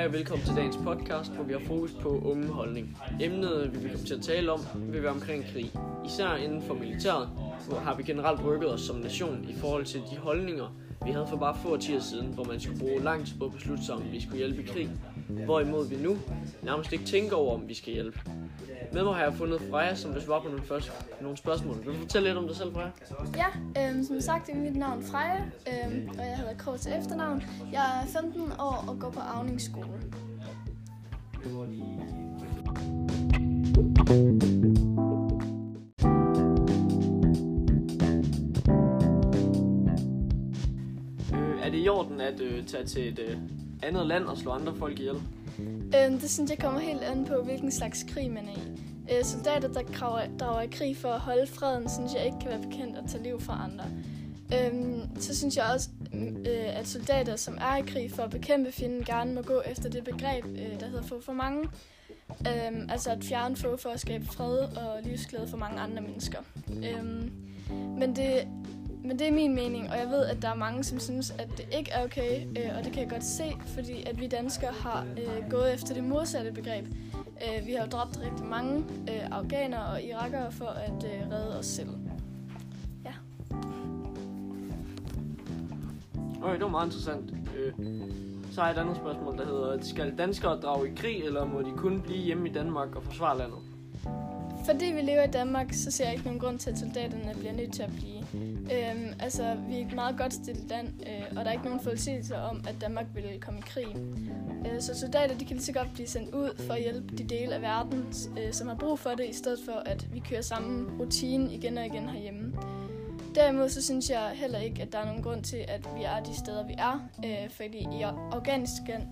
Hej og velkommen til dagens podcast, hvor vi har fokus på unge holdning. Emnet, vi vil komme til at tale om, vil være omkring krig. Især inden for militæret, hvor har vi generelt rykket os som nation i forhold til de holdninger, vi havde for bare få årtier siden, hvor man skulle bruge lang tid på at beslutte sig, om vi skulle hjælpe i krig. Hvorimod vi nu nærmest ikke tænker over, om vi skal hjælpe. Med mig har jeg fundet Freja, som vil svare på nogle, første, nogle spørgsmål. Vil du fortælle lidt om dig selv, Freja? Ja, øhm, som sagt er mit navn Freja, øhm, og jeg hedder Krog til efternavn. Jeg er 15 år og går på Avningsskole. Øh, er det i orden at øh, tage til et øh, andet land og slå andre folk ihjel? Øhm, det synes jeg kommer helt an på, hvilken slags krig man er i. Øh, soldater, der drager, drager i krig for at holde freden, synes jeg ikke kan være bekendt at tage liv fra andre. Øhm, så synes jeg også, øh, at soldater, som er i krig for at bekæmpe fjenden, gerne må gå efter det begreb, øh, der hedder få for mange. Øhm, altså at fjerne få for at skabe fred og livsglæde for mange andre mennesker. Øhm, men, det, men det er min mening, og jeg ved, at der er mange, som synes, at det ikke er okay, øh, og det kan jeg godt se, fordi at vi danskere har øh, gået efter det modsatte begreb. Øh, vi har jo dræbt rigtig mange øh, afghanere og irakere for at øh, redde os selv. Okay, det var meget interessant. Øh, så har jeg et andet spørgsmål, der hedder, skal danskere drage i krig, eller må de kun blive hjemme i Danmark og forsvare landet? Fordi vi lever i Danmark, så ser jeg ikke nogen grund til, at soldaterne bliver nødt til at blive. Øhm, altså, vi er et meget godt stillet land, øh, og der er ikke nogen forudsigelser om, at Danmark vil komme i krig. Øh, så soldater de kan lige så godt blive sendt ud for at hjælpe de dele af verden, øh, som har brug for det, i stedet for at vi kører samme rutine igen og igen herhjemme. Derimod så synes jeg heller ikke, at der er nogen grund til, at vi er de steder, vi er. Øh, fordi i Afghanistan,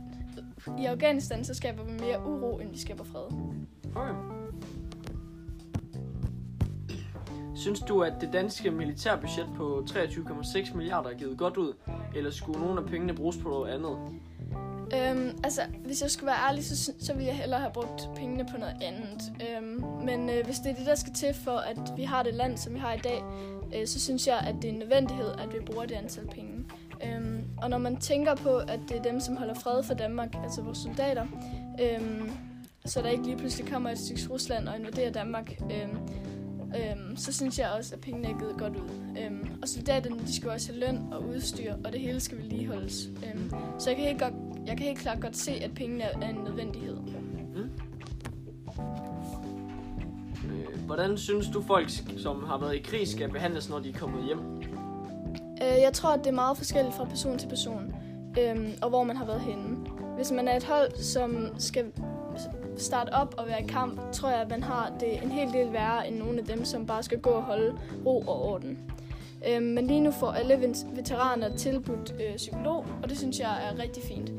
i Afghanistan så skaber vi mere uro, end vi skaber fred. Okay. Synes du, at det danske militærbudget på 23,6 milliarder er givet godt ud? Eller skulle nogle af pengene bruges på noget andet? Øhm, altså, hvis jeg skulle være ærlig, så, så ville jeg hellere have brugt pengene på noget andet. Øhm, men øh, hvis det er det, der skal til for, at vi har det land, som vi har i dag, øh, så synes jeg, at det er en nødvendighed, at vi bruger det antal penge. Øhm, og når man tænker på, at det er dem, som holder fred for Danmark, altså vores soldater, øhm, så der ikke lige pludselig kommer et stykke Rusland og invaderer Danmark, øhm, øhm, så synes jeg også, at pengene er givet godt ud. Øhm, og soldaterne, de skal også have løn og udstyr, og det hele skal vedligeholdes. Øhm, så jeg kan, helt godt, jeg kan helt klart godt se, at pengene er en nødvendighed. Mm. Øh, hvordan synes du, folk, som har været i krig, skal behandles, når de er kommet hjem? Øh, jeg tror, at det er meget forskelligt fra person til person, øhm, og hvor man har været henne. Hvis man er et hold, som skal starte op og være i kamp, tror jeg, at man har det en hel del værre end nogle af dem, som bare skal gå og holde ro og orden. Øhm, men lige nu får alle veteraner tilbudt øh, psykolog, og det synes jeg er rigtig fint.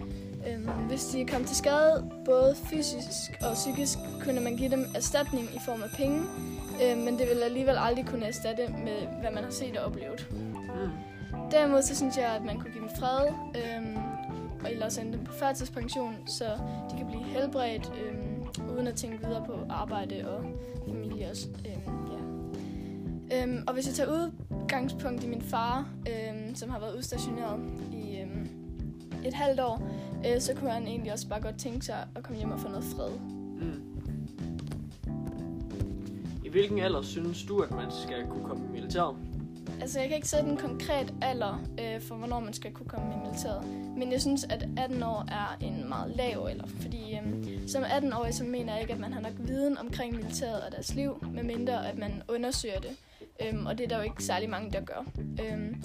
Øhm, hvis de kommer til skade, både fysisk og psykisk, kunne man give dem erstatning i form af penge, øhm, men det vil alligevel aldrig kunne erstatte med, hvad man har set og oplevet. Mm. Derimod så synes jeg, at man kunne give dem fred, øhm, og ellers sende dem på førtidspension, så de kan blive helbredt, øhm, uden at tænke videre på arbejde og familie også. Øhm, ja. øhm, og hvis jeg tager udgangspunkt i min far, øhm, som har været udstationeret i øhm, et halvt år, øh, så kunne han egentlig også bare godt tænke sig at komme hjem og få noget fred. Mm. I hvilken alder synes du, at man skal kunne komme i militæret? Altså, jeg kan ikke sætte en konkret alder øh, for, hvornår man skal kunne komme i militæret. Men jeg synes, at 18 år er en meget lav alder. Fordi øh, som 18-årig, så mener jeg ikke, at man har nok viden omkring militæret og deres liv, medmindre at man undersøger det. Øh, og det er der jo ikke særlig mange, der gør. Øh,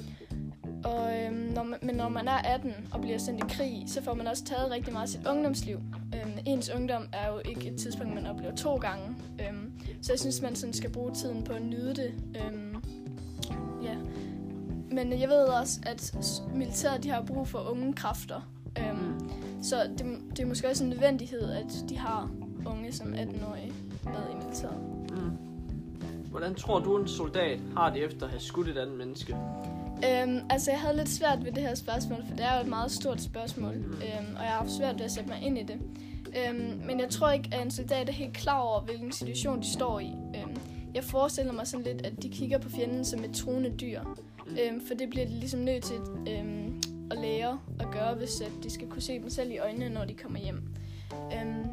og, øhm, når man, men når man er 18 og bliver sendt i krig, så får man også taget rigtig meget af sit ungdomsliv. Øhm, ens ungdom er jo ikke et tidspunkt, man oplever to gange. Øhm, så jeg synes, man sådan skal bruge tiden på at nyde det. Øhm, Ja. Men jeg ved også, at militæret de har brug for unge kræfter. Øhm, så det, det er måske også en nødvendighed, at de har unge som 18-årige med i militæret. Mm. Hvordan tror du, en soldat har det efter at have skudt et andet menneske? Øhm, altså, jeg havde lidt svært ved det her spørgsmål, for det er jo et meget stort spørgsmål, øhm, og jeg har haft svært ved at sætte mig ind i det. Øhm, men jeg tror ikke, at en soldat er helt klar over, hvilken situation de står i. Øhm, jeg forestiller mig sådan lidt, at de kigger på fjenden som et truende dyr. Øhm, for det bliver de ligesom nødt til, øhm, at lære at gøre, hvis at de skal kunne se dem selv i øjnene, når de kommer hjem. Øhm,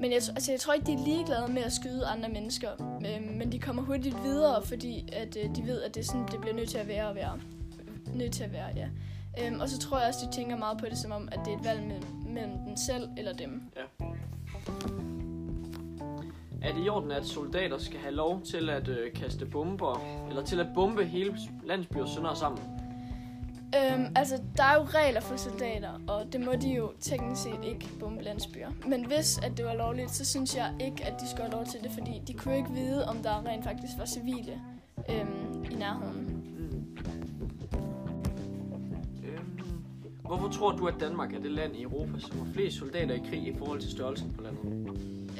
men jeg, altså, jeg tror ikke, de er ligeglade med at skyde andre mennesker, øhm, men de kommer hurtigt videre, fordi at, øh, de ved, at det, er sådan, det bliver nødt til at være og være. Nødt til at være, ja. Øhm, og så tror jeg også, de tænker meget på det som om, at det er et valg mellem, mellem den selv eller dem. Ja. Er det i orden, at soldater skal have lov til at øh, kaste bomber, eller til at bombe hele landsbyer sønder sammen? Øhm, altså, der er jo regler for soldater, og det må de jo teknisk set ikke bombe landsbyer. Men hvis at det var lovligt, så synes jeg ikke, at de skulle have lov til det, fordi de kunne ikke vide, om der rent faktisk var civile øhm, i nærheden. Hvorfor tror du, at Danmark er det land i Europa, som har flest soldater i krig i forhold til størrelsen på landet?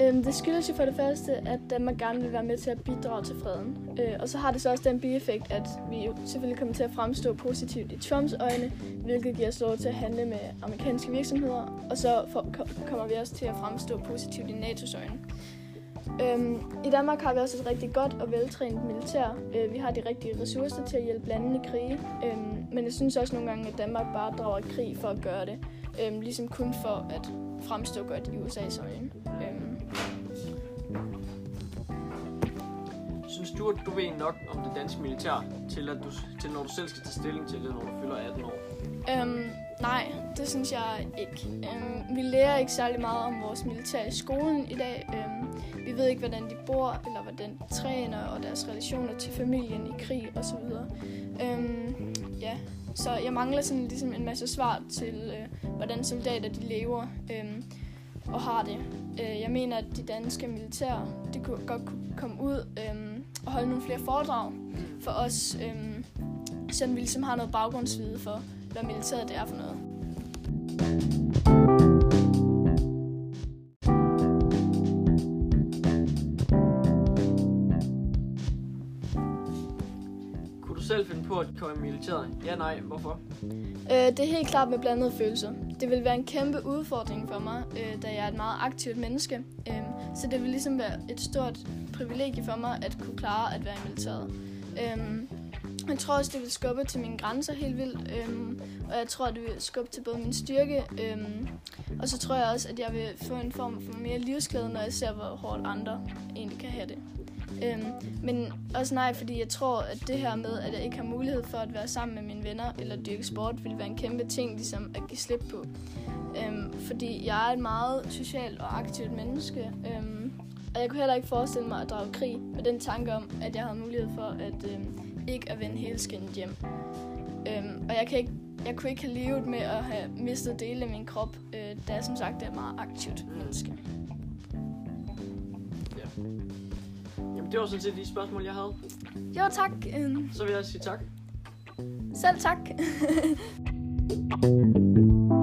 Øhm, det skyldes jo for det første, at Danmark gerne vil være med til at bidrage til freden. Øh, og så har det så også den bieffekt, at vi jo selvfølgelig kommer til at fremstå positivt i Trumps øjne, hvilket giver os lov til at handle med amerikanske virksomheder, og så for, kommer vi også til at fremstå positivt i NATO's øjne. Øhm, I Danmark har vi også et rigtig godt og veltrænet militær. Øh, vi har de rigtige ressourcer til at hjælpe landene i krige, øhm, men jeg synes også nogle gange, at Danmark bare drager krig for at gøre det. Øhm, ligesom kun for at fremstå godt i USA's øjne. Øhm, Synes du, at du ved nok om det danske militær, til, at du, til når du selv skal tage stilling til det, når du fylder 18 år? Øhm, nej, det synes jeg ikke. Øhm, vi lærer ikke særlig meget om vores militær i skolen i dag. Øhm, vi ved ikke, hvordan de bor, eller hvordan de træner, og deres relationer til familien i krig osv. Øhm, ja, så jeg mangler sådan ligesom en masse svar til, øh, hvordan soldater de lever øh, og har det. Øh, jeg mener, at de danske militær, de kunne godt kunne komme ud øh, og holde nogle flere foredrag for os, øh, så vi ligesom har noget baggrundsvide for, hvad militæret det er for noget. thank you på at komme i militæret? Ja, nej, hvorfor? Øh, det er helt klart med blandede følelser. Det vil være en kæmpe udfordring for mig, øh, da jeg er et meget aktivt menneske. Øh, så det vil ligesom være et stort privilegie for mig at kunne klare at være i militæret. Øh, jeg tror også, det vil skubbe til mine grænser helt vildt, øhm, og jeg tror, det vil skubbe til både min styrke, øhm, og så tror jeg også, at jeg vil få en form for mere livsglæde, når jeg ser, hvor hårdt andre egentlig kan have det. Øhm, men også nej, fordi jeg tror, at det her med, at jeg ikke har mulighed for at være sammen med mine venner eller dyrke sport, vil være en kæmpe ting ligesom at give slip på. Øhm, fordi jeg er et meget socialt og aktivt menneske, øhm, og jeg kunne heller ikke forestille mig at drage krig med den tanke om, at jeg har mulighed for at øhm, ikke at vende hele skinnet hjem. Øhm, og jeg, kan ikke, jeg kunne ikke have levet med at have mistet dele af min krop, øh, da jeg som sagt er et meget aktivt menneske det var sådan set de spørgsmål, jeg havde. Jo, tak. Så vil jeg sige tak. Selv tak.